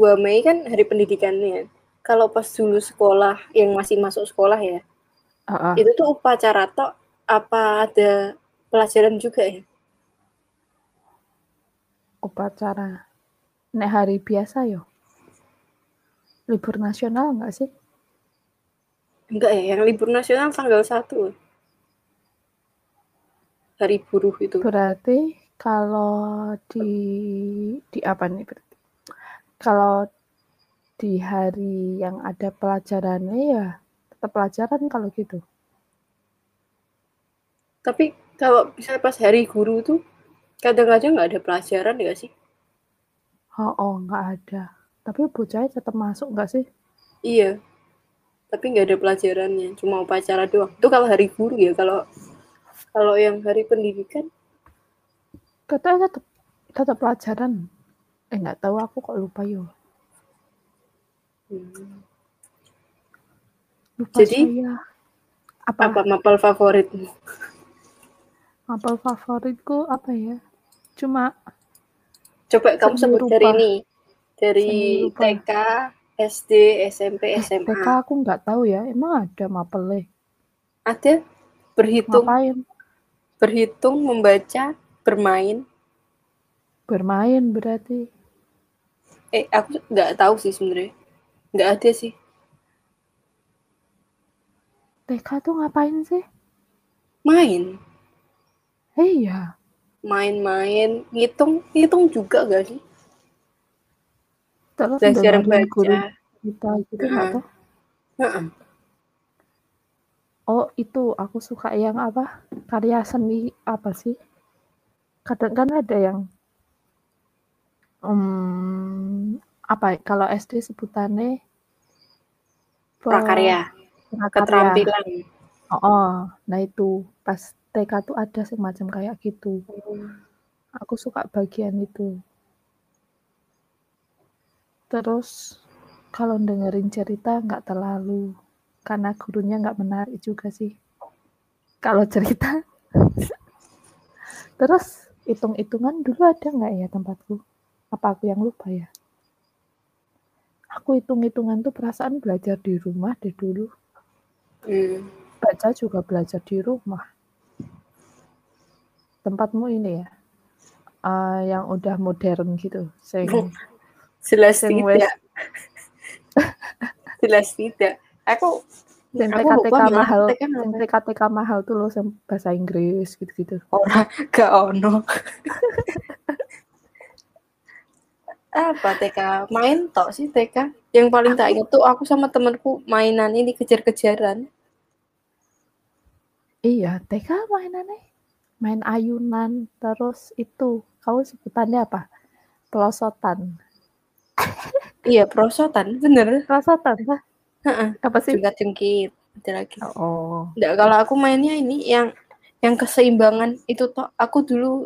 Dua Mei kan hari pendidikannya. Kalau pas dulu sekolah yang masih masuk sekolah ya, Uh-uh. itu tuh upacara tok apa ada pelajaran juga ya? Upacara. Nek hari biasa yo. Libur nasional enggak sih? Enggak ya, yang libur nasional tanggal 1. Hari buruh itu. Berarti kalau di di apa nih berarti? Kalau di hari yang ada pelajarannya ya tetap pelajaran kalau gitu. Tapi kalau misalnya pas hari guru tuh kadang-kadang nggak ada pelajaran ya sih? Oh, oh nggak ada. Tapi bocahnya tetap masuk nggak sih? Iya. Tapi nggak ada pelajarannya, cuma upacara doang. Itu kalau hari guru ya, kalau kalau yang hari pendidikan Katanya tetap tetap pelajaran. Eh nggak tahu aku kok lupa yo. hmm, Lupa Jadi, saya. Apa? apa mapel favoritmu? Mapel favoritku apa ya? Cuma Coba kamu sebut dari ini. Dari. TK, SD, SMP, SMA. TK aku nggak tahu ya. Emang ada mapelnya? Ada berhitung, Ngapain? berhitung, membaca, bermain. Bermain berarti. Eh, aku nggak tahu sih sebenarnya. Nggak ada sih. TK tuh ngapain sih? Main, Eh iya. main-main, ngitung, ngitung juga gak sih? Terus Belajar dengerin guru baca. kita gitu nggak Heeh. tuh? Heeh. Oh itu aku suka yang apa? Karya seni apa sih? Kadang kan ada yang hmm, apa ya, kalau SD sebutannya Prakarya, prakarya. keterampilan. Oh, oh, nah itu pas TK tuh ada semacam kayak gitu. Aku suka bagian itu. Terus kalau dengerin cerita nggak terlalu karena gurunya nggak menarik juga sih. Kalau cerita. Terus hitung-hitungan dulu ada nggak ya tempatku? Apa aku yang lupa ya? Aku hitung-hitungan tuh perasaan belajar di rumah deh dulu. Hmm. Baca juga belajar di rumah. Tempatmu ini ya, eh, yang udah modern gitu. Sing, Jelas wes tidak. Jelas tidak. Aku TK-TK mahal, TK sing apa. TK-TK mahal tuh loh, bahasa Inggris gitu-gitu. Ora gak ono. Apa TK? Main tok sih TK. Yang paling tak ingat tuh aku sama temenku mainan ini kejar-kejaran. Iya, TK mainannya main ayunan, terus itu kamu sebutannya apa? Pelosotan. Iya, prosotan, bener. Pelosotan kah? Heeh. Apa sih? Jungkat-jungkit. Ada lagi. Oh, Enggak, kalau aku mainnya ini yang yang keseimbangan itu toh aku dulu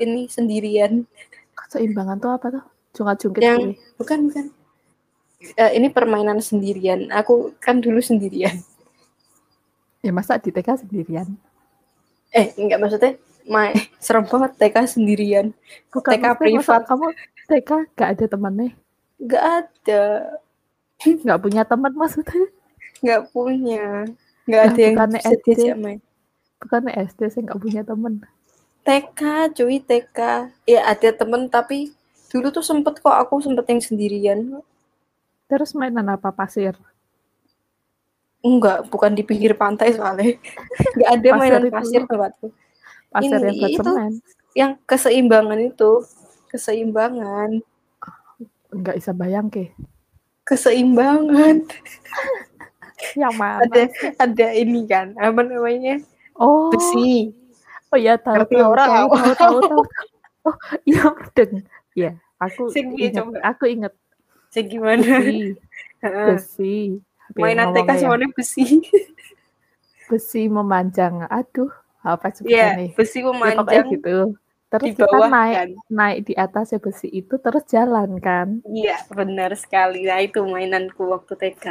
ini sendirian. keseimbangan tuh apa tuh? Jungkat-jungkit Yang kuwi. bukan bukan. Eh, ini permainan sendirian. Aku kan dulu sendirian. Ya masa di TK sendirian? Eh, enggak maksudnya main serem banget TK sendirian. Bukan TK privat kamu TK gak ada temennya? Enggak ada. Gak punya teman maksudnya? Enggak punya. Enggak Lah ada yang bukannya bisa SD, diajak main. bukannya SD saya gak punya temen. TK, cuy, TK. Ya ada temen tapi dulu tuh sempet kok aku sempet yang sendirian. Terus mainan apa pasir? Enggak, bukan di pinggir pantai soalnya. Enggak ada Pasir mainan itu. pasir tempatku. Pasir Ini yang buat itu semen. yang keseimbangan itu, keseimbangan, Nggak bisa bayang ke. keseimbangan. Yang mana? Ada ada ini kan, apa namanya? Oh, Besi. oh ya tahu Ngerti tahu orang tahu tahu tahu tahu. Oh iya mudeng. Ya aku Sing inget coba? aku inget Sing gimana? besi besi. Piye Mainan TK ngomongnya ya? besi. Besi memanjang. Aduh apa Iya, sebutannya? besi Ya memanjang. gitu. Terus Di kita bawah naik kan? naik di atas besi itu terus jalan kan. Iya, benar sekali. Nah, itu mainanku waktu TK.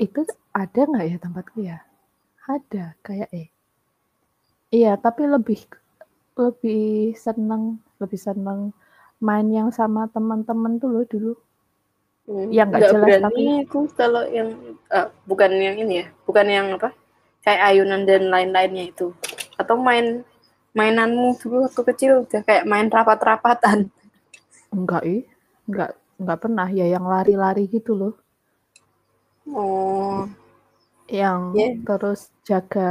Itu ada nggak ya tempatku ya? Ada kayak eh. Iya, tapi lebih lebih seneng lebih seneng main yang sama teman-teman tuh loh dulu. Hmm, Yang nggak jelas berani tapi- aku kalau yang eh, bukan yang ini ya, bukan yang apa? Kayak ayunan dan lain-lainnya itu. Atau main mainanmu dulu waktu kecil udah kayak main rapat-rapatan. Enggak ih, enggak enggak pernah ya yang lari-lari gitu loh. Oh, Yang Iya. terus jaga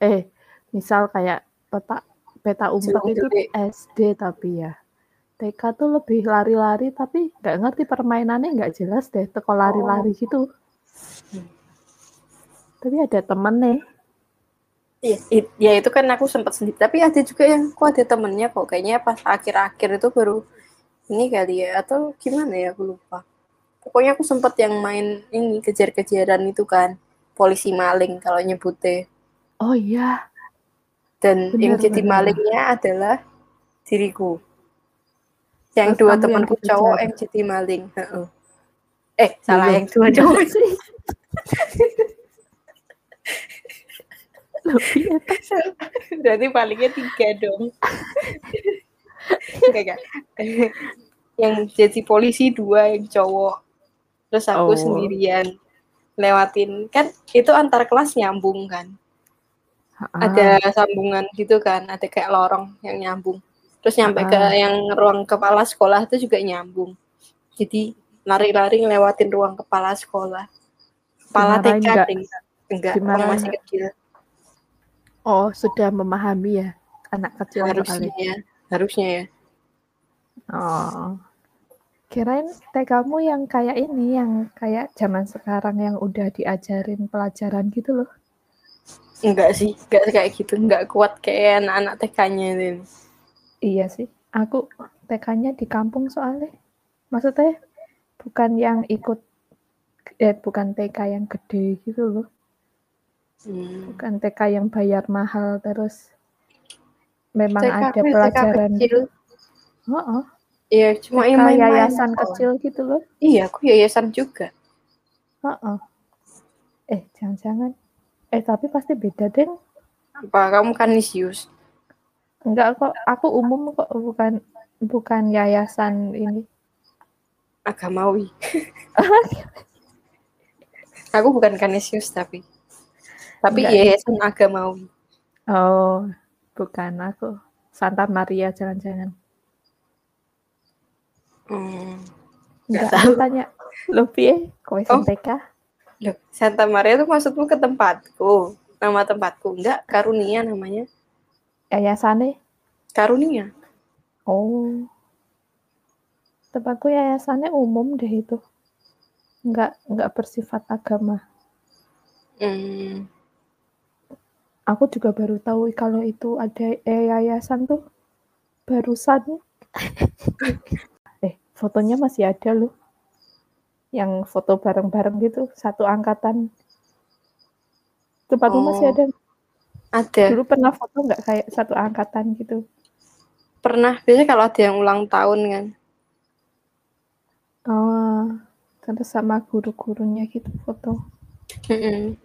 eh misal kayak peta peta umpet itu. SD tapi ya. TK tuh lebih lari-lari tapi nggak ngerti permainannya nggak jelas deh teko lari-lari gitu. Hmm. Tapi ada temen nih. Iya, it- ya itu kan aku sempat sendiri. Tapi ada juga yang kok ada temennya kok. Kayaknya pas akhir-akhir itu baru ini kali ya. Atau gimana ya, aku lupa. Pokoknya aku sempat yang main ini kejar-kejaran itu kan. Polisi maling kalau nyebutnya. Oh iya, Dan yang Benar, jadi benar. malingnya adalah diriku. Yang Terus dua kamu yang temanku cowok yang jadi maling. Heeh. Eh, salah Loh. yang dua cowok. sih. Lebih enak. Berarti palingnya tiga dong. Enggak, enggak. yang jadi polisi dua yang cowok. Terus aku Oh. sendirian lewatin kan itu antar kelas nyambung kan. Ah, Ada sambungan gitu kan, ada kayak lorong yang nyambung. Terus nyampe ke Ah. yang ruang kepala sekolah itu juga nyambung. Jadi lari-lari ngelewatin ruang kepala sekolah. Kepala TK. Enggak, Dimarahin orang masih kecil. Oh, sudah memahami ya anak kecil Harusnya ya. Harusnya ya. Oh. Kirain TK-mu yang kayak ini, yang kayak zaman sekarang yang udah diajarin pelajaran gitu loh. Enggak sih, enggak kayak gitu, enggak kuat kayak anak-anak TK-nya ini. Iya sih. Aku TK-nya di kampung soalnya. Maksudnya bukan yang ikut eh bukan TK yang gede gitu loh. Hmm. Bukan TK yang bayar mahal terus memang TK ada ya, pelajaran TK kecil. Oh, oh. Iya, cuma yang main-main. yayasan doang. kecil gitu loh. Iya, aku yayasan juga. Oh, oh. Eh, jangan-jangan. Eh, tapi pasti beda deh. Apa kamu kanisius? Enggak kok, aku umum kok, bukan bukan yayasan ini. Agamawi. aku bukan kanisius tapi. Tapi Enggak. yayasan agamawi. Oh, bukan aku. Santa Maria jangan-jangan. Hmm. Enggak, tahu. tanya. Lu piye? Kowe Oh. TK? Loh, Santa Maria itu maksudmu ke tempatku? Nama tempatku? Enggak, Karunia namanya. Yayasannya? Karunia. Oh. Tempatku yayasannya umum deh itu. Enggak, enggak bersifat agama. Hmm. Aku juga baru tahu kalau itu ada eh, yayasan tuh barusan. eh, fotonya masih ada loh. Yang foto bareng-bareng gitu, satu angkatan. Tempatmu masih Oh. ada? Ada. Dulu pernah foto nggak kayak satu angkatan gitu? Pernah. Biasanya kalau ada yang ulang tahun kan. Oh, terus sama guru-gurunya gitu foto. Mm-mm.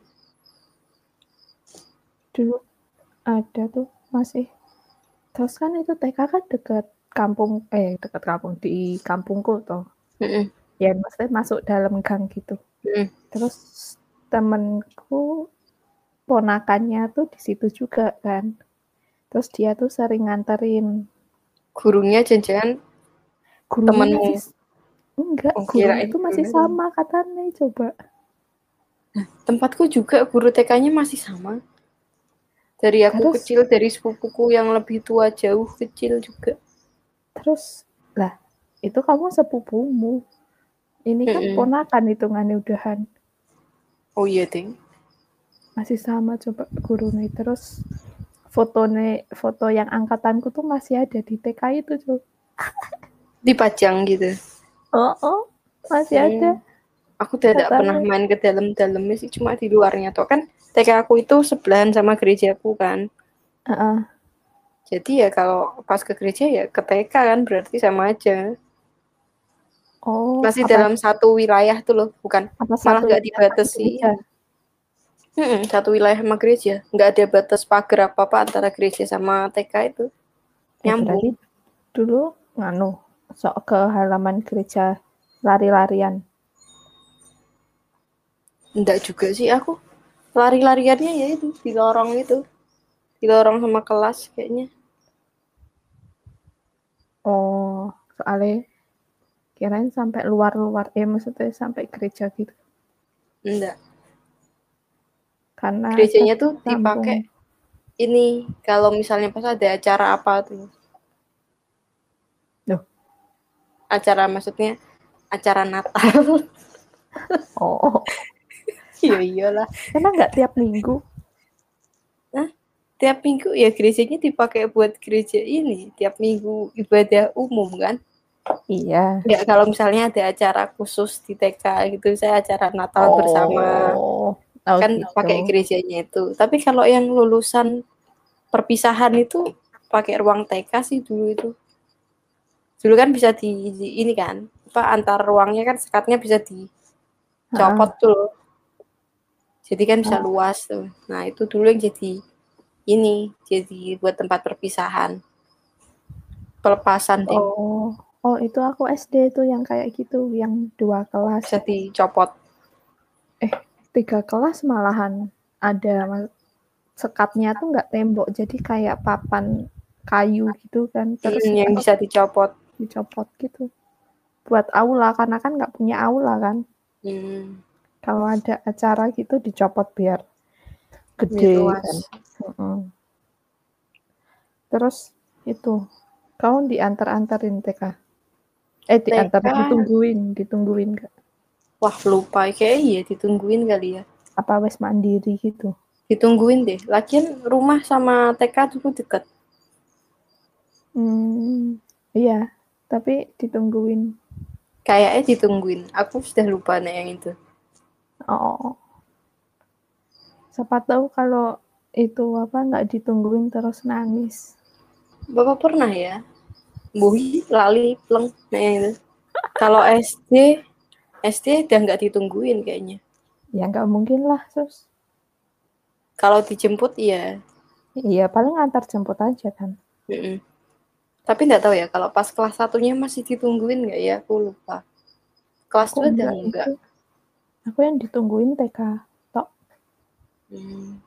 Dulu ada tuh masih. Terus kan itu TK kan deket kampung, eh deket kampung di kampungku tuh. Mm-mm. Ya maksudnya masuk dalam gang gitu. Mm. Terus temenku ponakannya tuh di situ juga kan. Terus dia tuh sering nganterin Gurunya jangan-jangan gurunya Temenmu? masih enggak, Oh, kirain itu masih gurunya. sama katanya coba. tempatku juga guru TK-nya masih sama. Dari aku Terus? kecil, dari sepupuku yang lebih tua jauh kecil juga. Terus lah itu kamu sepupumu. Ini kan Mm-mm. ponakan hitungannya udahan. Oh iya, Ding. Masih sama coba gurunya. Terus fotonya foto yang angkatanku tuh masih ada di TK itu coba. Dipajang gitu. Oh, oh masih Hmm. ada. Aku tidak Katanya. pernah main ke dalam-dalamnya sih, cuma di luarnya. Tuh kan TK aku itu sebelahan sama gerejaku kan. Heeh. Jadi ya kalau pas ke gereja ya ke TK kan berarti sama aja. Oh, Masih apa, dalam satu wilayah tuh loh, bukan apa malah nggak dibatasi. Mm-mm, satu wilayah sama gereja, nggak ada batas pagar apa apa antara gereja sama TK itu. Eh, Nyambung. berarti dulu nganu sok ke halaman gereja lari-larian. Enggak juga sih aku. Lari-lariannya ya itu di lorong itu. Di lorong sama kelas kayaknya. Oh, soalnya kirain sampai luar-luar, eh maksudnya sampai gereja gitu. Enggak. Karena Gerejanya tuh sambung. dipakai ini kalau misalnya pas ada acara apa tuh. Loh. Acara maksudnya acara Natal. Oh, Iya iyalah. emang nggak tiap minggu? Tiap minggu ya gerejanya dipakai buat gereja ini. Tiap minggu ibadah umum kan. Iya. Ya kalau misalnya ada acara khusus di TK gitu, saya acara Natal bersama Oh, oh kan gitu. pakai gerejanya itu. Tapi kalau yang lulusan perpisahan itu pakai ruang TK sih dulu itu. Dulu kan bisa di, di- ini kan, apa antar ruangnya kan sekatnya bisa dicopot tuh. Jadi kan bisa Oh. luas tuh. Nah, itu dulu yang jadi ini, jadi buat tempat perpisahan. Pelepasan deh, Oh, oh itu aku SD tuh yang kayak gitu, yang dua kelas, bisa dicopot. tiga kelas malahan ada sekatnya tuh nggak tembok, jadi kayak papan kayu gitu kan, terus Mm, yang bisa dicopot. dicopot gitu. Buat aula, karena kan nggak punya aula kan. Hmm, Kalau ada acara gitu dicopot biar gede kan. Mm-mm. Terus itu, kau diantar-antarin TK? Eh diantar, TK. ditungguin, ditungguin nggak? Wah, lupa. Kayak iya ditungguin kali ya. Apa wes mandiri gitu? Ditungguin deh. Lagian rumah sama TK dulu deket. Hmm, iya, tapi ditungguin. Kayaknya ditungguin. Aku sudah lupa nih yang itu. Oh, siapa tahu kalau itu apa nggak ditungguin terus nangis. Bapak pernah ya? Buhi, lali, pleng. Nah, yang itu. Kalau SD, SD udah nggak ditungguin kayaknya. Ya nggak mungkin lah, sus. Kalau dijemput, iya. Iya, paling antar jemput aja kan. Mm-mm. Tapi nggak tahu ya, kalau pas kelas satunya masih ditungguin nggak ya? Aku lupa. Kelas dua udah enggak enggak. Aku yang ditungguin TK. Tok. Hmm.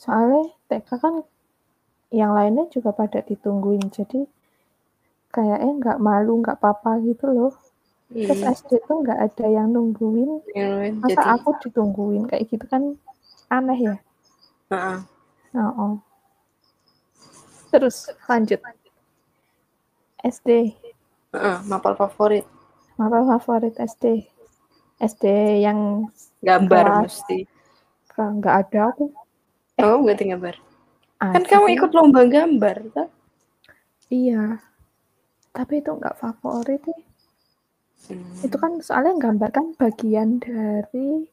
Soalnya TK kan yang lainnya juga pada ditungguin. Jadi kayaknya nggak malu, nggak apa-apa gitu loh. Terus Hmm. SD tuh nggak ada yang nungguin. Lain Masa jadi, aku ditungguin kayak gitu kan aneh ya. Heeh. Oh, Terus lanjut. SD. Heeh, mapel favorit. Apa favorit SD? SD yang Gambar Kelas. mesti. nggak ada aku. Kamu nggak ada gambar? Kan Ada kamu sih. ikut lomba gambar, tak? Iya. Tapi itu nggak favorit ya. Hmm. Itu kan soalnya gambar kan bagian dari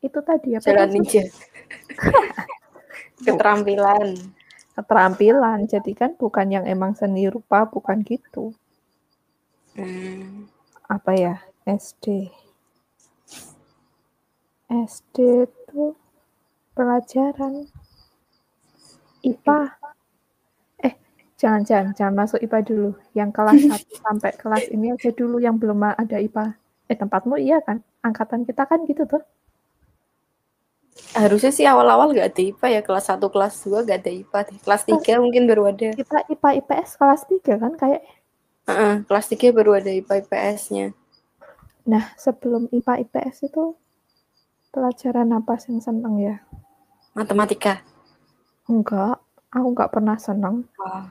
itu tadi apa Jalan ninja. Keterampilan. keterampilan. Jadi kan bukan yang emang seni rupa, bukan gitu. Hmm. Apa ya? SD. SD itu pelajaran IPA. Eh, jangan jangan jangan masuk IPA dulu. Yang kelas 1 sampai kelas ini aja dulu yang belum ada IPA. Eh, tempatmu iya kan? Angkatan kita kan gitu tuh. Harusnya sih awal-awal nggak ada IPA ya. Kelas 1, kelas 2 nggak ada IPA deh. Kelas 3 mungkin baru ada. Kita IPA IPS kelas 3 kan kayak Heeh, kelas 3 baru ada IPA IPS-nya. Nah, sebelum IPA IPS itu pelajaran apa yang seneng ya? Matematika. Enggak, aku nggak pernah seneng. Wah.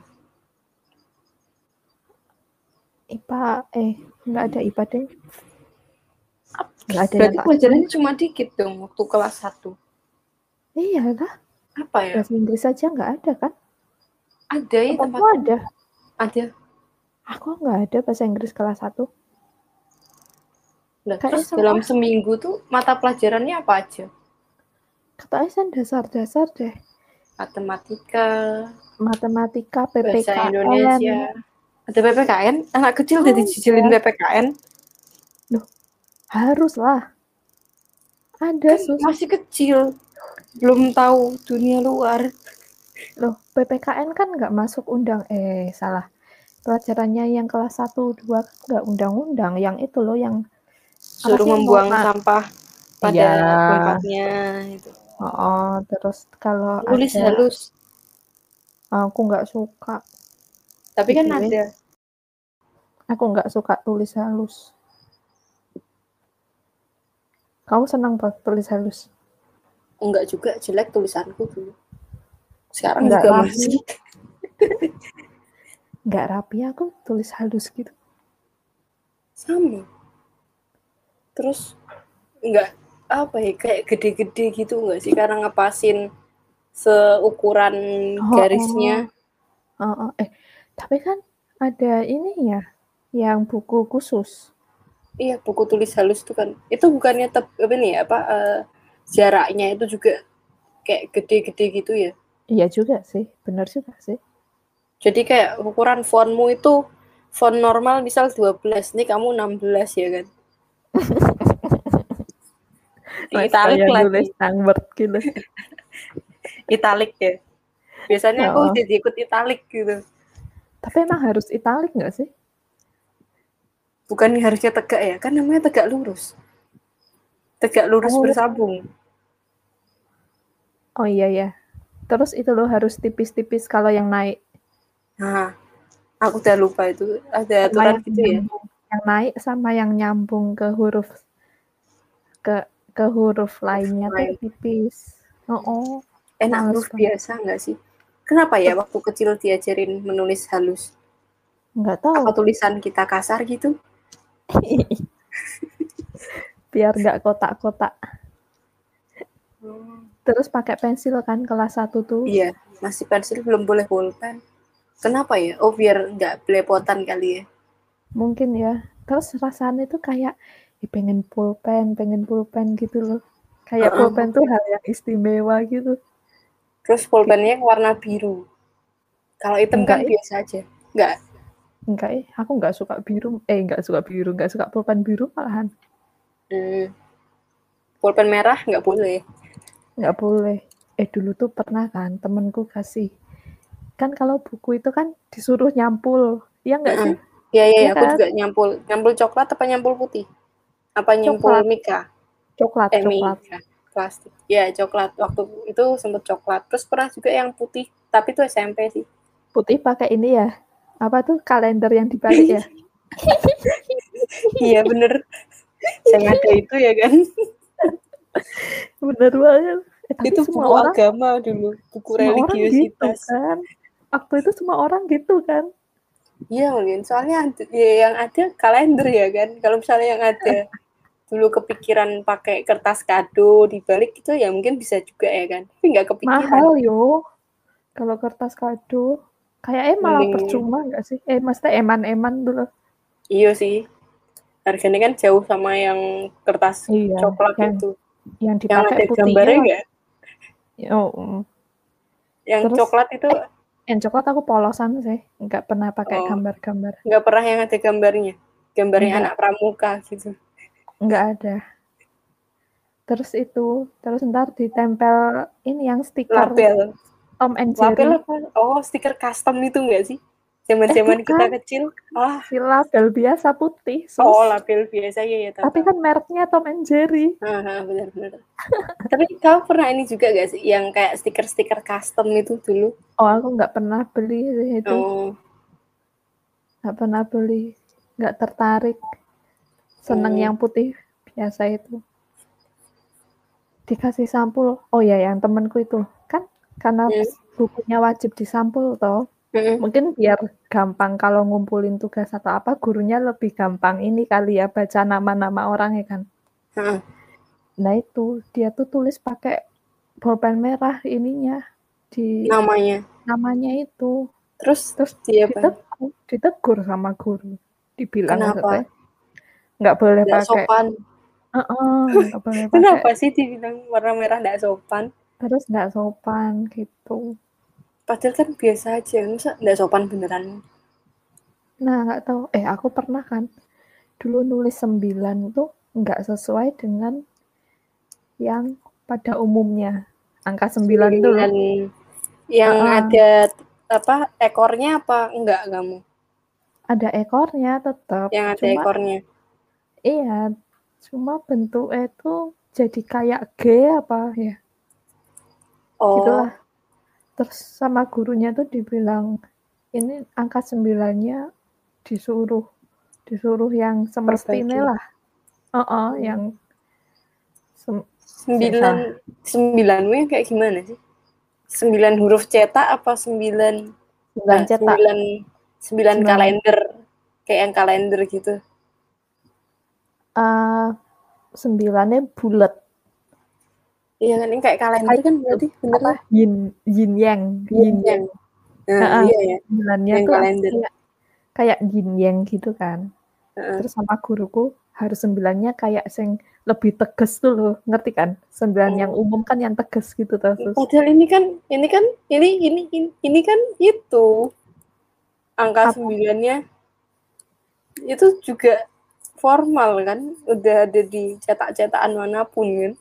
IPA, eh, nggak ada IPA deh. Nggak ada Berarti pelajarannya cuma dikit dong waktu kelas 1. Iya lah, Apa ya? bahasa Inggris aja nggak ada kan? Ada ya tempat ada. ada. Aku nggak ada bahasa Inggris kelas 1. Nah, terus dalam seminggu tuh mata pelajarannya apa aja? Katanya kan dasar-dasar deh. matematika, matematika, bahasa PPKN. Indonesia. Ada PPKN? Anak kecil udah Ada. dijijilin PPKN? Harus lah. Ada Kan sus. masih kecil. Belum tahu dunia luar. Loh, PPKN kan nggak masuk undang eh salah. Pelajarannya yang kelas 1 2 nggak undang-undang, yang itu loh yang Suruh membuang sampah pada Iya. tempatnya. Itu. oh, oh, terus kalau Tulis ada halus. aku nggak suka. Tapi kan ya. ada. Aku nggak suka tulis halus. Kamu senang banget tulis halus? Enggak juga jelek tulisanku dulu. Sekarang Enggak juga rapi. masih. Nggak rapi aku tulis halus gitu. Sama. Terus enggak apa ya kayak gede-gede gitu enggak sih karena ngepasin seukuran Oh, garisnya. Oh, oh, eh, tapi kan ada ini ya, yang buku khusus. Iya, buku tulis halus itu kan. Itu bukannya tep, apa nih apa eh, jaraknya itu juga kayak gede-gede gitu ya. Iya juga sih, benar juga sih. Jadi kayak ukuran fontmu itu font normal misal 12, nih kamu 16 ya kan. Italik lagi. Word gitu. Italik ya. Biasanya aku Oh. jadi ikut italik gitu. Tapi emang harus italik nggak sih? Bukan harusnya tegak ya, kan namanya tegak lurus. Tegak lurus Oh. bersambung. Oh iya ya. Terus itu loh harus tipis-tipis kalau yang naik. Nah, aku udah lupa itu ada aturan gitu ya. Yang naik sama yang nyambung ke huruf ke ke huruf lainnya Lain. tuh tipis. Oh, oh. Enak huruf biasa nggak sih? Kenapa ya waktu kecil diajarin menulis halus? nggak tahu. Apa tulisan kita kasar gitu? Biar nggak kotak-kotak. Terus pakai pensil kan kelas 1 tuh. Iya, masih pensil belum boleh pulpen. Kenapa ya? Oh, biar nggak belepotan kali ya. Mungkin ya. Terus rasanya tuh kayak "Ih, pengen pulpen, pengen pulpen gitu loh. Kayak Heeh. pulpen tuh hal yang istimewa gitu. Terus pulpennya warna biru. Kalau hitam Enggak, kan biasa aja. Nggak. Enggak eh, aku nggak suka biru. Eh, nggak suka biru, nggak suka pulpen biru malahan. Hmm. Pulpen merah nggak boleh. Nggak boleh. Eh, dulu tuh pernah kan temenku kasih. Kan kalau buku itu kan disuruh nyampul. Iya nggak sih? Iya, iya, Iya aku kan? juga nyampul. Nyampul coklat apa nyampul putih? Apa nyampul Coklat. mika? Coklat, Eh, coklat. mika. Plastik. Ya, coklat. Waktu itu sempet coklat. Terus pernah juga yang putih. Tapi itu SMP sih. Putih pakai ini ya. Apa tuh kalender yang dibalik ya? iya, bener. Saya ada itu ya kan. Bener banget. Eh, itu semua buku orang agama dulu. Buku orang gitu kan. Waktu itu semua orang gitu kan. Iya mungkin soalnya ya, yang ada kalender ya kan. Kalau misalnya yang ada dulu kepikiran pakai kertas kado di balik itu ya mungkin bisa juga ya kan. Tapi nggak kepikiran. Mahal yo. Kalau kertas kado. Kayaknya malah Mending- percuma nggak sih? Eh, maksudnya eman-eman dulu. Iya sih. Harganya kan jauh sama yang kertas Iya, coklat yang, itu. yang Yang dipakai ada putihnya. gambarnya nggak? Oh, mm. Yang Terus? coklat itu yang coklat aku polosan sih. Nggak pernah pakai Oh. gambar-gambar. nggak pernah yang ada gambarnya. Gambarnya Nggak. anak pramuka gitu. Nggak ada. Terus itu, terus ntar ditempel ini yang stiker Label. Tom and Jerry. Label apa? Oh, stiker custom itu nggak sih? Zaman-zaman Eh, kita kecil. Ah, Si label biasa putih. sus. oh label biasa ya ya. tahu, Tapi kan mereknya Tom and Jerry. Ah, benar-benar. Tapi kamu pernah ini juga gak sih yang kayak stiker-stiker custom itu dulu? Oh, aku nggak pernah beli sih itu. Oh, Nggak pernah beli. Nggak tertarik. Seneng Hmm. yang putih biasa itu. Dikasih sampul. Oh ya, yang temenku itu. Kan karena Hmm. bukunya wajib disampul toh. Mungkin biar gampang kalau ngumpulin tugas atau apa, gurunya lebih gampang ini kali ya baca nama-nama orang ya kan. Heeh. Nah itu, dia tuh tulis pakai bolpen merah ininya di namanya. namanya itu. Terus Terus dia ditegur, ditegur sama guru. Dibilang Kenapa? nggak boleh Nggak pakai. sopan. Nggak boleh pakai. Kenapa sih dibilang warna merah nggak sopan? terus nggak sopan gitu padahal kan biasa aja. Masa nggak sopan beneran? Nah nggak tahu. Eh aku pernah kan dulu nulis sembilan tuh nggak sesuai dengan yang pada umumnya. Angka sembilan itu loh. yang Uh-uh. ada apa ekornya apa enggak kamu? Ada ekornya tetap yang ada cuma ekornya. Iya cuma bentuknya itu jadi kayak G apa ya. Oh. Gitulah terus sama gurunya tuh dibilang ini angka sembilannya disuruh disuruh yang semestinya lah. Oh Hmm. yang sem- sembilan sembilan yang kayak gimana sih? Sembilan huruf cetak apa sembilan sembilan nah, cetak. sembilan sembilan Sembilan. kalender? Kayak yang kalender gitu. Eh, sembilannya bulat iya kan? Ini kayak kalender kan berarti bener apa yin yin yang yin yang. Nah, Heeh. iya ya Yang tuh kalender. kayak kayak yin yang gitu kan. Heeh. terus sama guruku harus sembilannya kayak sing lebih tegas tuh loh. Ngerti kan? Sembilan Oh. yang umum kan yang tegas gitu tuh terus. Padahal ini kan, ini kan, ini ini ini, ini kan itu. Angka Apa? sembilannya. Itu juga formal kan, udah ada di cetak-cetakan mana pun kan.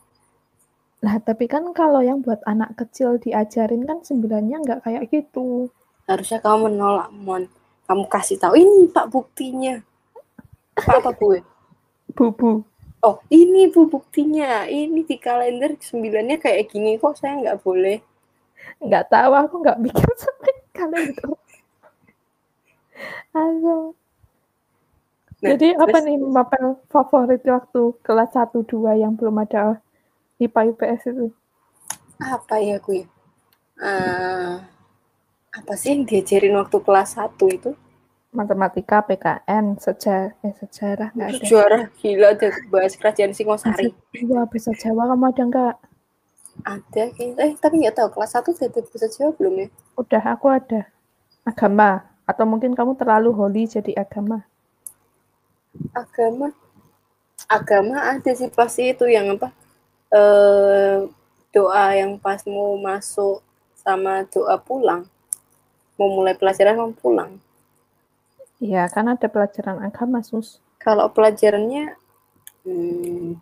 Lah, tapi kan kalau yang buat anak kecil diajarin kan sembilannya nggak kayak gitu. Harusnya kamu menolak, mon. Kamu kasih tahu ini pak buktinya. Pak apa gue? Bubu. Oh ini bu buktinya. Ini di kalender sembilannya kayak gini kok saya nggak boleh. Nggak tahu, aku nggak mikir sampai itu. Aduh. Nah, Jadi apa terus- nih mapel favorit waktu kelas 1 2 yang belum ada IPA IPS itu? apa ya gue? Eh, apa sih yang diajarin waktu kelas 1 itu? Matematika, PKN, sejarah, eh sejarah nggak ada. Sejarah gila ada bahas kerajaan Singosari. Iya, bisa Jawa kamu ada nggak? Ada kayaknya. Eh, tapi nggak tahu kelas 1 sudah ada bahasa Jawa belum ya? Udah, aku ada. Agama. Atau mungkin kamu terlalu holy jadi agama. Agama. Agama ada sih pasti itu yang apa? Eh doa yang pas mau masuk sama doa pulang. Mau mulai pelajaran mau pulang. Iya, kan ada pelajaran agama, Sus. Kalau pelajarannya hmm,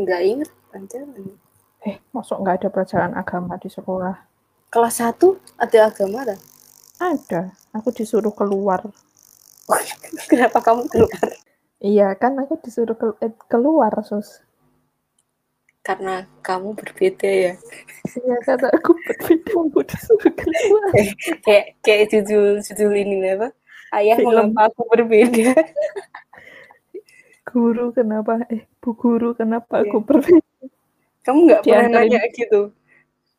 nggak inget pelajaran. Eh, masuk nggak ada pelajaran agama di sekolah? Kelas 1 ada agama dah. Ada. Aku disuruh keluar. Kenapa kamu keluar? Iya, kan aku disuruh ke- eh, keluar, Sus. Karena kamu berbeda ya. Iya, karena aku berbeda, aku disuruh keluar. kayak kayak judul judul ini apa ayah Film. mengapa aku berbeda Guru kenapa? Eh, Bu Guru kenapa aku berbeda? kamu nggak pernah nanya gitu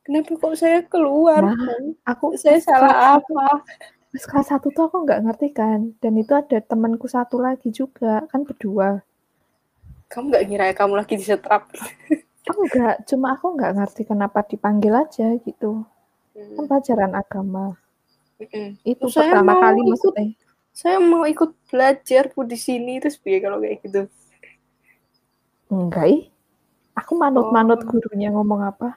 kenapa kok saya keluar Nah? Aku saya salah apa Pas kelas satu tuh aku nggak ngerti kan. Dan itu ada temanku satu lagi juga, kan berdua. kamu nggak ngira ya kamu lagi disetrap Enggak, cuma aku nggak ngerti kenapa dipanggil aja gitu. Kan pelajaran agama. Mm-mm. Itu Saya pertama mau kali ikut. maksudnya. saya mau ikut belajar bu di sini terus biar kalau kayak gitu Enggak ih. Aku manut-manut Oh. gurunya ngomong apa.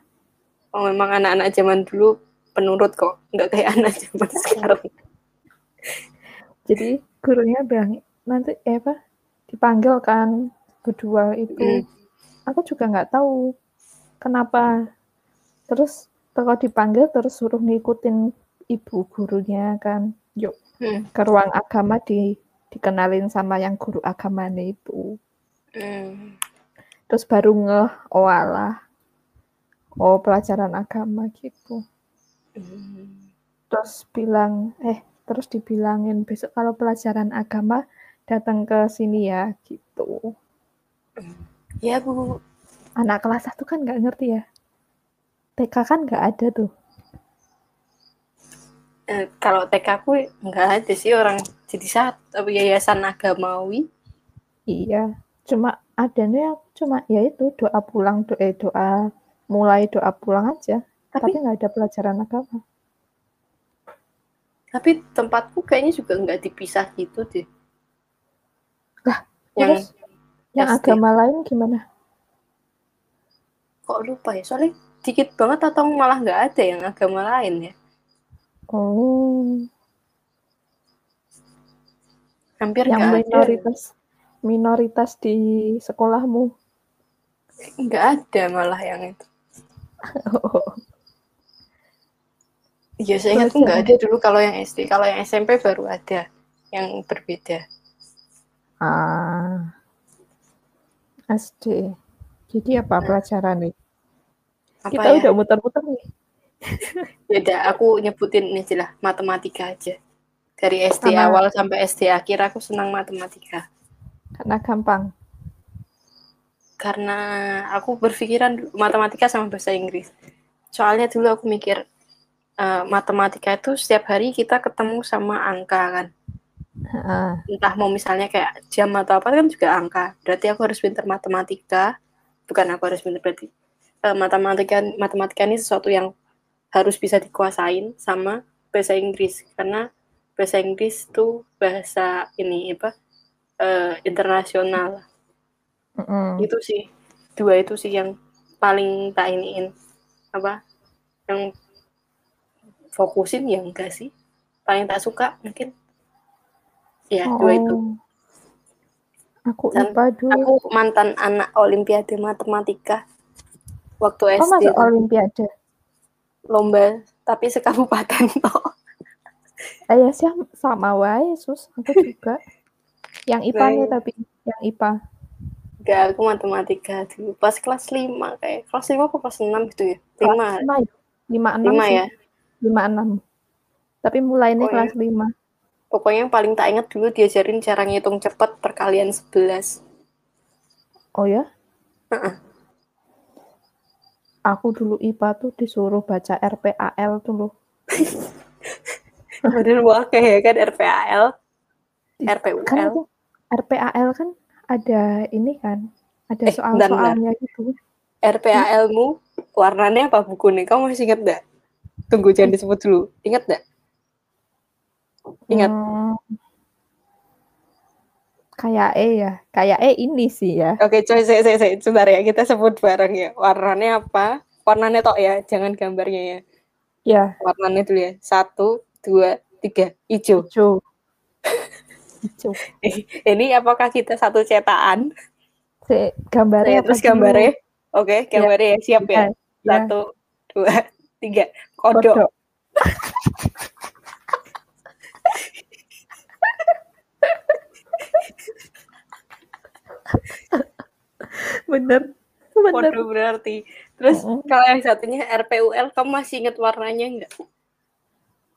oh memang anak-anak zaman dulu penurut kok nggak kayak anak zaman sekarang Jadi gurunya bilang nanti eh apa dipanggil kan berdua itu. Mm. Aku juga nggak tahu kenapa. Terus kalau dipanggil terus suruh ngikutin ibu gurunya kan. Yuk Hmm. ke ruang agama di dikenalin sama yang guru agamanya itu. Hmm. Terus baru ngeh, oh alah. Oh pelajaran agama gitu. Hmm. Terus bilang, eh terus dibilangin besok kalau pelajaran agama datang ke sini ya gitu. Ya bu Anak kelas 1 kan nggak ngerti ya. TK kan nggak ada tuh. Eh, kalau TK aku nggak ada sih orang jadi saat yayasan agamawi Iya, cuma adanya cuma ya itu doa pulang, doa doa mulai doa pulang aja. Tapi tapi nggak ada pelajaran agama. tapi tempatku kayaknya juga nggak dipisah gitu deh Lah, yang Terus yang SD. agama lain gimana? kok lupa ya soalnya dikit banget atau malah nggak ada yang agama lain ya? Oh, Hampir yang nggak ada. minoritas minoritas di sekolahmu. Nggak ada malah yang itu. Iya, saya ingat nggak ada dulu kalau yang SD. Kalau yang SMP baru ada yang berbeda. Ah, SD. Jadi apa pelajaran nih? Apa Kita ya? udah muter-muter nih. Beda, aku nyebutin ini aja lah, matematika aja. Dari SD Sama- awal sampai SD akhir aku senang matematika. Karena gampang. Karena aku berpikiran matematika sama bahasa Inggris. Soalnya dulu aku mikir eh, matematika itu setiap hari kita ketemu sama angka kan. Ah, Entah mau misalnya kayak jam atau apa kan juga angka. Berarti aku harus pintar matematika. Bukan aku harus pintar berarti. eh, matematika matematika ini sesuatu yang harus bisa dikuasain sama bahasa Inggris karena bahasa Inggris itu bahasa ini apa eh, internasional mm-mm. itu sih dua itu sih yang paling tak iniin apa yang fokusin ya enggak sih paling tak suka mungkin ya dua itu Oh. Aku Dan IPA dulu. aku mantan anak olimpiade matematika waktu Oh, SD masuk Olimpiade. lomba tapi sekabupaten toh Eh, ya sih sama wae, Sus. Aku juga. Yang IPA-nya Nah, tapi yang IPA. enggak aku matematika dulu pas kelas 5 kayak kelas 5 apa kelas 6 gitu ya 5 Kelas 5 ya? 5 6 5 sih. ya 5 6. Tapi mulainya Oh, kelas 5. Pokoknya yang paling tak ingat dulu diajarin cara ngitung cepat perkalian 11 Oh ya? Heeh. Aku dulu IPA tuh disuruh baca RPAL tuh loh. Padahal wakil ya kan RPAL, Kan RPUL. itu RPAL kan ada ini kan, ada Eh, soal-soalnya gitu. RPAL-mu warnanya apa buku nih? Kamu masih ingat gak? Tunggu jangan disebut dulu. Ingat gak? Ingat. Hmm, kayak E ya, kayak E ini sih ya. Oke, coy, saya, saya, saya. Sebentar ya, kita sebut bareng ya. Warnanya apa? Warnanya tok ya, jangan gambarnya ya. Ya, Warnanya dulu ya. Satu, dua, tiga. Hijau. hijau. Hijau. Ini apakah kita satu cetakan? Si, gambarnya apa terus gambarnya. Oke, gambarnya ya. Siap ya. Ya, ya. Satu, dua, tiga. Kodok. Kodok. Bener. Bener. Kodok berarti. Terus Mm-mm. kalau yang satunya RPUL, kamu masih ingat warnanya nggak?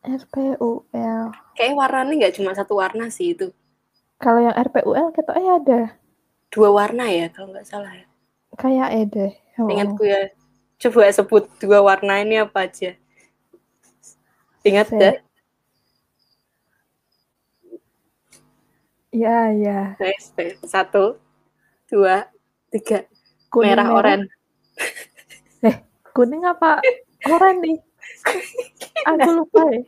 RPUL. Kayak warnanya nggak cuma satu warna sih itu. Kalau yang RPUL kita eh ada. Dua warna ya, kalau nggak salah ya. Kayak deh. Oh. Ingatku ya. Coba sebut dua warna ini apa aja. Ingat dah? Ya, ya. Nice. Satu, dua, tiga. Kuning, merah, oranye. Kuning apa? Oranye nih. Aku lupa ya.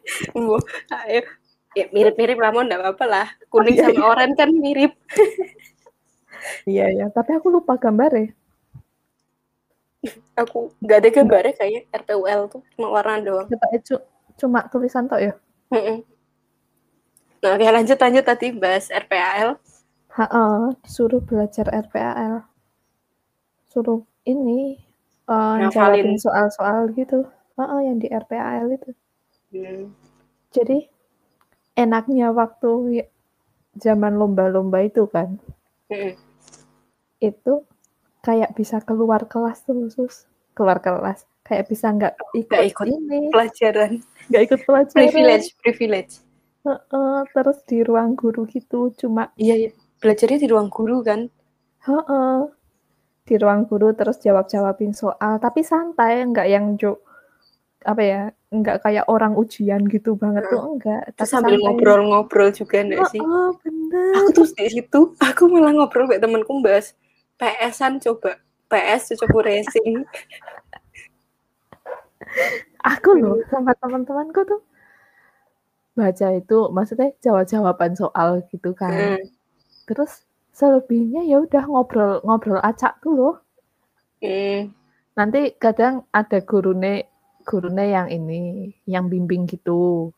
Ayo. Ya, mirip-mirip lah, mau nggak apa-apa lah. Kuning iya, sama oranye kan mirip. Iya, ya. Tapi aku lupa gambarnya. Aku nggak ada gambarnya kayaknya RPUL tuh cuma warna doang. Cu- cuma tulisan tok ya. Nah, oke lanjut lanjut tadi bahas RPAL. Heeh, disuruh belajar RPAL. Suruh ini eh Ngafalin. jawabin soal-soal gitu. Heeh, yang di RPAL itu. Hmm. Jadi enaknya waktu zaman lomba-lomba itu kan, Mm-mm. itu kayak bisa keluar kelas tuh, Sus. Keluar kelas. Kayak bisa nggak ikut, ikut ini, Pelajaran nggak ikut pelajaran. privilege, privilege. Heeh, terus di ruang guru gitu, cuma Iya, iya. Belajarnya di ruang guru kan. heeh, di ruang guru terus jawab-jawabin soal, tapi santai, nggak yang jo apa ya, nggak kayak orang ujian gitu banget tuh, enggak. Terus sambil ngobrol-ngobrol juga enggak sih? Heeh, bener. Aku tuh di situ, aku malah ngobrol kayak temanku bahas PS-an coba. PS coba racing. Aku loh sama teman-temanku tuh baca itu maksudnya jawab-jawaban soal gitu kan. Hmm. Terus selebihnya ya udah ngobrol-ngobrol acak tuh loh. Nanti kadang ada gurune gurune yang ini, yang bimbing gitu.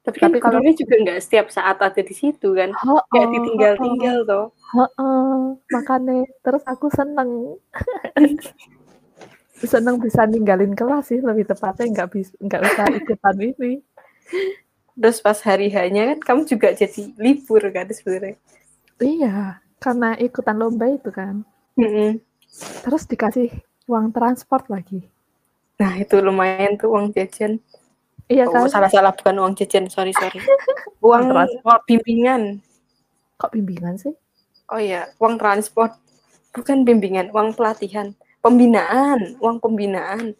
Tapi kan Tapi kalau gurunya juga nggak setiap saat ada di situ kan. Kayak Heeh, ditinggal-tinggal toh. Heeh, makanya terus aku seneng. seneng bisa ninggalin kelas sih lebih tepatnya nggak bisa nggak usah ikutan ini. Terus pas hari hanya kan kamu juga jadi libur kan sebenarnya. Iya, karena ikutan lomba itu kan. Mm-mm. Terus dikasih uang transport lagi. Nah itu lumayan tuh uang jajan. Iya Oh kan? salah-salah bukan uang jajan, sorry sorry. Uang transport. bimbingan. Kok bimbingan sih? Oh iya, uang transport. Bukan bimbingan, uang pelatihan. Pembinaan, uang pembinaan.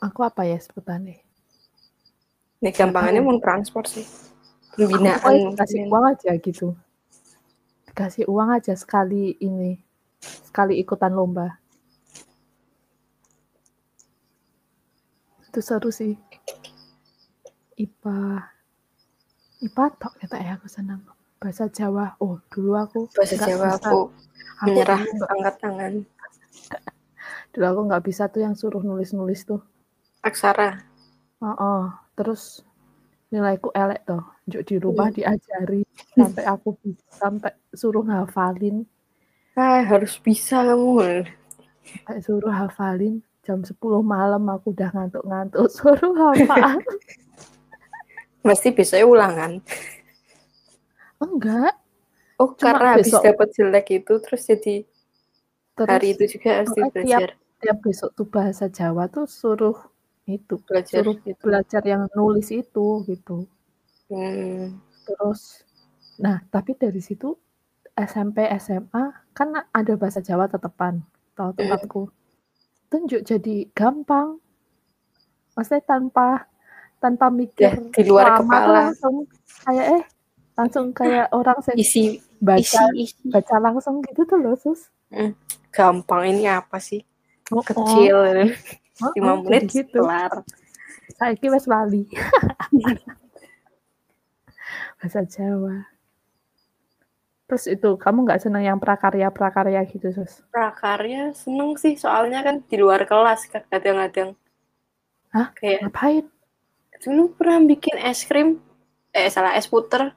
Aku apa ya sebutannya? Nih gampangannya tahu. uang transport sih. Aku Pembinaan. dikasih mungkin. uang aja gitu. Dikasih uang aja sekali ini, sekali ikutan lomba. Itu seru sih. IPA. IPA tok kata ya aku senang. Bahasa Jawa. Oh, dulu aku Bahasa Jawa bisa. aku Aku menyerah nggak- angkat tangan. dulu aku nggak bisa tuh yang suruh nulis-nulis tuh. Aksara. Oh, terus nilaiku elek tuh. Juk di rumah Hmm. diajari sampai aku bisa sampai suruh ngafalin, Ah, harus bisa kamu. sampai suruh hafalin jam 10 malam aku udah ngantuk-ngantuk suruh hafal. Mesti besoknya ulangan. Enggak, Oh, Cuma karena habis besok. dapat jelek itu terus jadi terus hari itu juga harus belajar. tiap besok tuh bahasa Jawa tuh suruh itu, Belajar suruh gitu. belajar yang nulis itu gitu. Hmm. Terus nah, tapi dari situ SMP, SMA kan ada bahasa Jawa tetepan, tahu tempatku. Tunjuk jadi gampang. Maksudnya tanpa tanpa mikir Ya, di luar kepala. langsung kayak eh langsung kayak orang Isi baca isi isi baca langsung gitu tuh loh sus. gampang ini apa sih? Oh, Kecil. oh, 5 oh, menit gitu. kelar. Saya wes lali. Bahasa Jawa. Terus itu kamu nggak seneng yang prakarya-prakarya gitu sus? Prakarya seneng sih soalnya kan di luar kelas kadang-kadang. Hah? Kayak Ngapain? dulu pernah bikin es krim eh salah es puter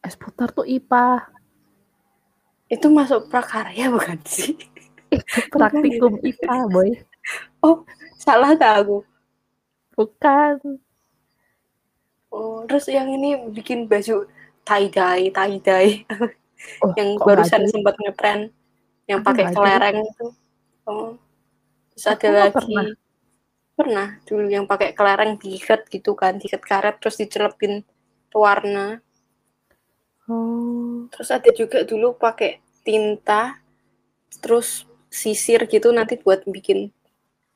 Es putar tuh IPA. itu masuk prakarya bukan sih? Itu praktikum IPA, boy. Oh, salah tak aku? Bukan. Oh, terus yang ini bikin baju tie dye, tie dye Oh, yang barusan sempat ngetren yang Aku pakai kelereng itu. Oh. Terus Aku ada nggak lagi pernah. pernah dulu yang pakai kelereng diikat gitu kan, diikat karet terus dicelepin pewarna. Oh, Terus ada juga dulu pakai tinta terus sisir gitu nanti buat bikin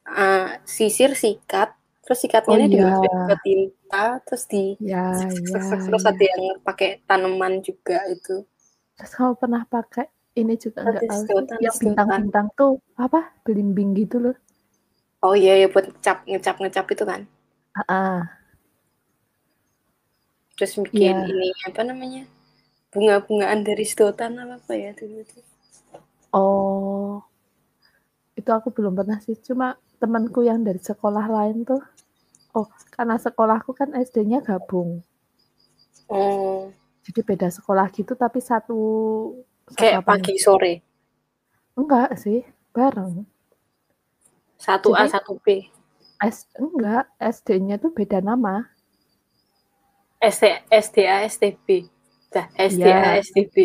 eh, sisir sikat terus sikatnya Oh, iya. dimasukin ke tinta terus di ya, ya, terus ya. ada yang pakai tanaman juga itu Terus kamu pernah pakai ini juga enggak tahu Yang bintang-bintang tuh apa? Belimbing gitu loh. oh iya ya buat ngecap ngecap ngecap itu kan ah. terus bikin Iya. ini apa namanya bunga-bungaan dari sedotan apa apa ya dulu itu Oh, itu aku belum pernah sih. Cuma temanku yang dari sekolah lain tuh. Oh, karena sekolahku kan SD-nya gabung. oh Jadi beda sekolah gitu tapi satu satu kayak apa pagi sore Enggak sih, bareng. satu A Jadi- satu B S enggak, SD-nya tuh beda nama. SD SDA STB dah SDA Iya. STB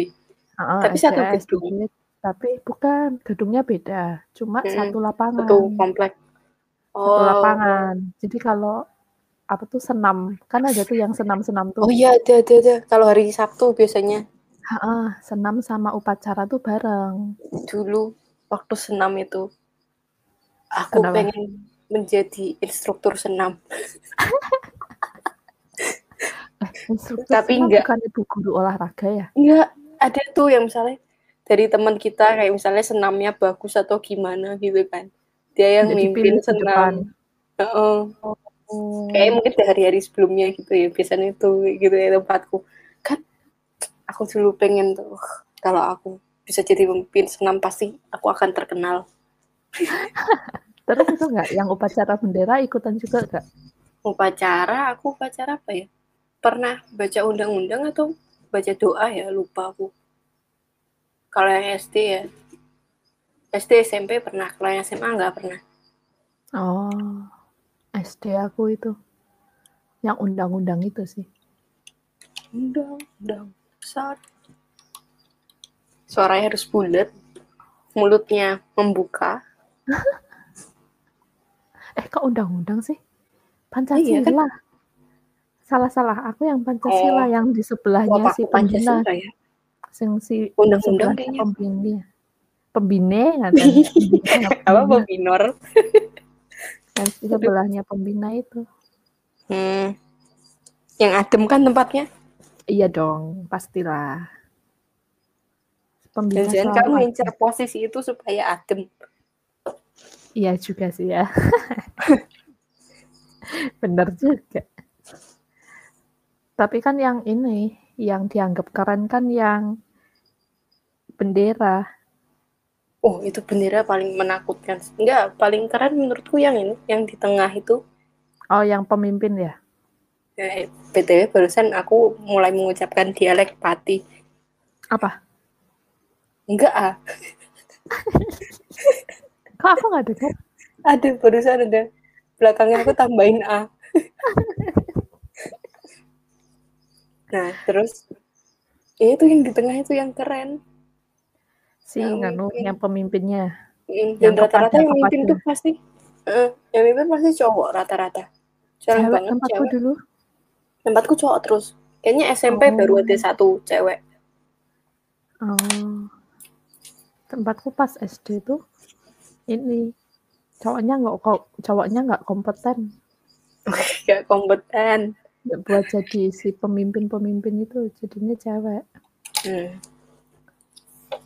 Heeh, Tapi satu gedung. Tapi bukan, gedungnya beda. Cuma Mm-mm. satu lapangan. satu komplek Satu lapangan. Jadi kalau apa tuh senam, kan ada tuh yang senam-senam tuh. oh iya ada ada ada kalau hari Sabtu biasanya Heeh, senam sama upacara tuh bareng. dulu waktu senam itu aku Kenapa? pengen menjadi instruktur senam Eh, instruktur Tapi senam enggak. bukan ibu guru olahraga ya? enggak ada tuh yang misalnya dari teman kita kayak misalnya senamnya bagus atau gimana gitu kan dia yang Jadi mimpin senam Heeh. Oh. kayak mungkin dari hari sebelumnya gitu ya biasanya itu gitu ya tempatku kan aku dulu pengen tuh "Wah, kalau aku bisa jadi pemimpin senam pasti aku akan terkenal Terus itu enggak yang upacara bendera ikutan juga enggak? Upacara, aku upacara apa ya? Pernah baca undang-undang atau baca doa ya, lupa aku. Kalau yang SD ya, SD SMP pernah, kalau yang SMA enggak pernah. Oh, SD aku itu. Yang undang-undang itu sih. Undang-undang besar. Suaranya harus bulat, mulutnya membuka. eh, kok undang-undang sih? Pancasila. Iya, kan? Salah-salah, aku yang Pancasila oh. yang di sebelahnya si Pancasila ya? Sing si undang-undang kayaknya. Pembini. Pembine Apa pembinor? Yang sebelahnya pembina itu. Hmm. Yang adem kan tempatnya? Iya dong, pastilah. Pembina Jangan kamu ngincer posisi itu supaya adem. Iya juga sih ya. Bener juga. Tapi kan yang ini, yang dianggap keren kan yang bendera. Oh, itu bendera paling menakutkan. Enggak, paling keren menurutku yang ini, yang di tengah itu. Oh, yang pemimpin ya? Eh, BTW barusan aku mulai mengucapkan dialek pati. Apa? Enggak ah. Kok aku nggak dengar? Ada, barusan ada. Belakangnya aku tambahin A. nah, terus ya itu yang di tengah itu yang keren. Si yang, nganu, yang pemimpinnya. Dan rata-rata yang mimpin tuh pasti uh, yang mimpin pasti cowok rata-rata. Jarang banget cewek. dulu tempatku cowok terus kayaknya SMP oh. baru ada satu cewek oh tempatku pas SD tuh ini cowoknya nggak kok cowoknya nggak kompeten nggak kompeten buat jadi si pemimpin-pemimpin itu jadinya cewek hmm.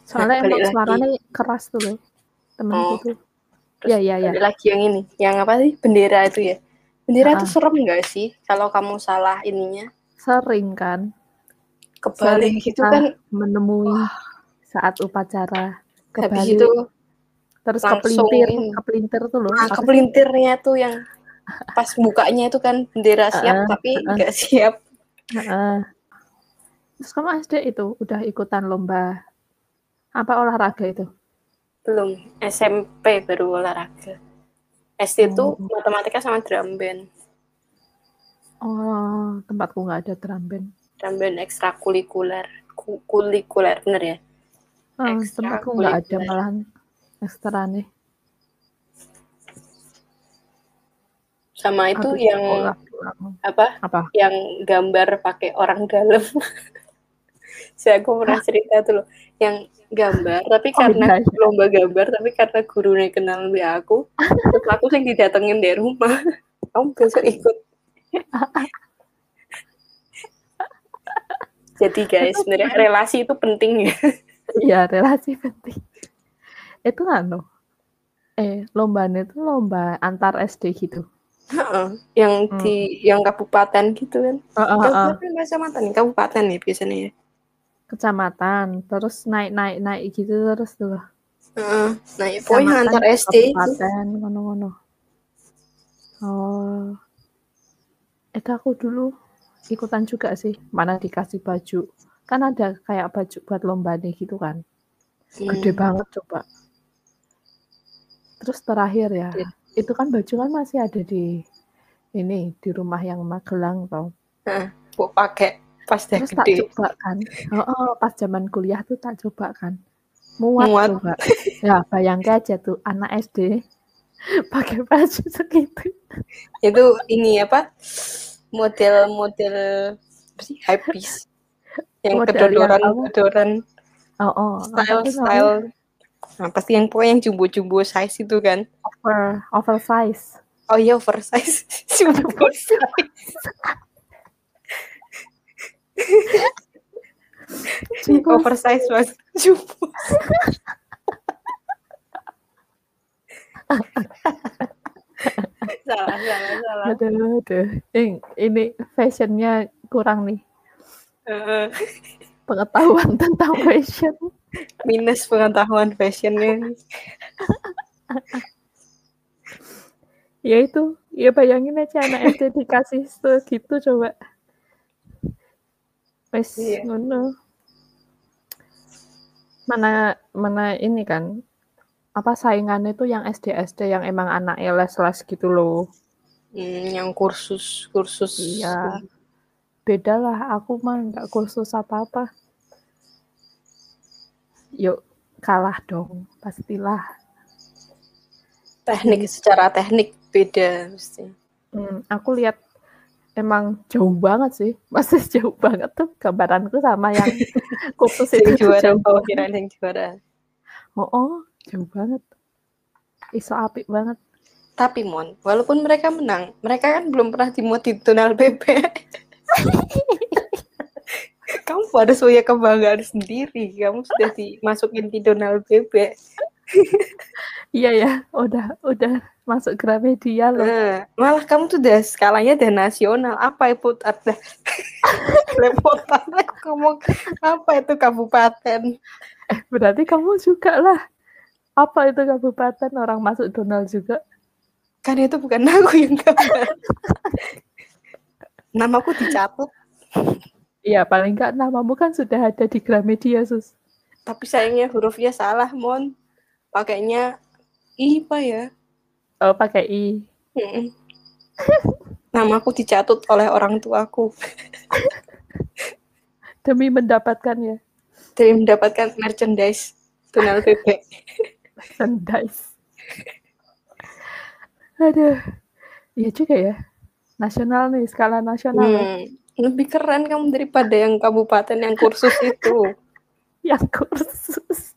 soalnya nah, emang suaranya keras tuh loh temanku oh. tuh ya ya ya lagi yang ini yang apa sih bendera itu ya Bendera itu serem nggak sih kalau kamu salah ininya? Sering kan. Kebalik gitu kan menemui wah. saat upacara kebalik. itu terus kepelintir, kepelintir tuh loh. Nah, kepelintirnya tuh yang pas bukanya itu kan bendera siap uh, tapi nggak uh, siap. Uh, terus kamu SD itu udah ikutan lomba apa olahraga itu? Belum, SMP baru olahraga. SD itu oh. matematika sama drum band. Oh, tempatku nggak ada drum band. Drum band ekstrakurikuler, kurikuler bener ya? Oh, tempatku nggak ada malahan ekstra nih. Sama itu Aku yang apa? Apa? Yang gambar pakai orang dalam. Saya aku pernah cerita tuh loh, yang gambar tapi oh, karena iya, iya. lomba gambar tapi karena gurunya kenal lebih aku terus aku sih didatengin dari rumah. Kamu besok ikut. Jadi guys sebenarnya relasi itu penting ya. Iya relasi penting. Itu anu eh lombanya itu lomba antar SD gitu uh, yang hmm. di yang kabupaten gitu kan uh, uh, uh. kabupaten kecamatan kabupaten nih biasanya ya kecamatan, terus naik-naik naik gitu terus tuh. Uh, naik pokoknya antar SD kabupaten ngono-ngono. Oh. Itu aku dulu ikutan juga sih, mana dikasih baju. Kan ada kayak baju buat lomba nih gitu kan. Hmm. Gede banget coba. Terus terakhir ya, yeah. Itu kan baju kan masih ada di ini di rumah yang Magelang tau. Heeh, uh, pakai pas Terus gede. tak coba kan. Oh, oh, pas zaman kuliah tuh tak coba kan. Muat, Muat. coba. ya bayangkan aja tuh anak SD pakai baju segitu. Itu ini apa? Model-model sih? Piece. Yang model kedodoran, yang kedodoran. Oh, oh. Style, style. Nah, pasti yang pokoknya yang jumbo-jumbo size itu kan. Over, oversize. Oh iya oversize. jumbo size. oversize mas jumbo salah salah salah aduh aduh ini, ini fashionnya kurang nih uh, pengetahuan tentang fashion minus pengetahuan fashionnya ya itu, ya bayangin aja anak SD dikasih gitu coba. Wes Iya. ngono. Mana mana ini kan apa saingannya tuh yang SD-SD yang emang anak les-les gitu loh. Hmm, yang kursus kursus Iya. Beda lah, aku mah nggak kursus apa-apa. Yuk, kalah dong, pastilah. teknik secara teknik beda mesti. Hmm, aku lihat emang jauh banget sih, masih jauh banget tuh gambaranku sama yang kursus Yang itu juara jauh oh banget. yang juara. Oh, oh, jauh banget. Iso apik banget. Tapi Mon, walaupun mereka menang, mereka kan belum pernah dimuat di Donald PP. Kamu harus punya kebanggaan sendiri. Kamu sudah dimasukin di Donald PP. Iya ya, udah udah masuk Gramedia loh. Nah, malah kamu tuh udah skalanya udah nasional. Apa itu ada lepotan aku ngomong apa itu kabupaten? Eh, berarti kamu juga lah. Apa itu kabupaten orang masuk Donald juga? Kan itu bukan aku yang gambar. Namaku dicatat, Iya, paling nggak namamu kan sudah ada di Gramedia, Sus. tapi sayangnya hurufnya salah, Mon. Pakainya I apa ya? Oh, pakai I. Mm-mm. Namaku dicatut oleh orang tuaku Demi mendapatkan ya demi mendapatkan merchandise Donald PP. merchandise. Aduh. Iya juga ya. Nasional nih, skala nasional. ya. Lebih keren kamu daripada yang kabupaten yang kursus itu. Yang kursus.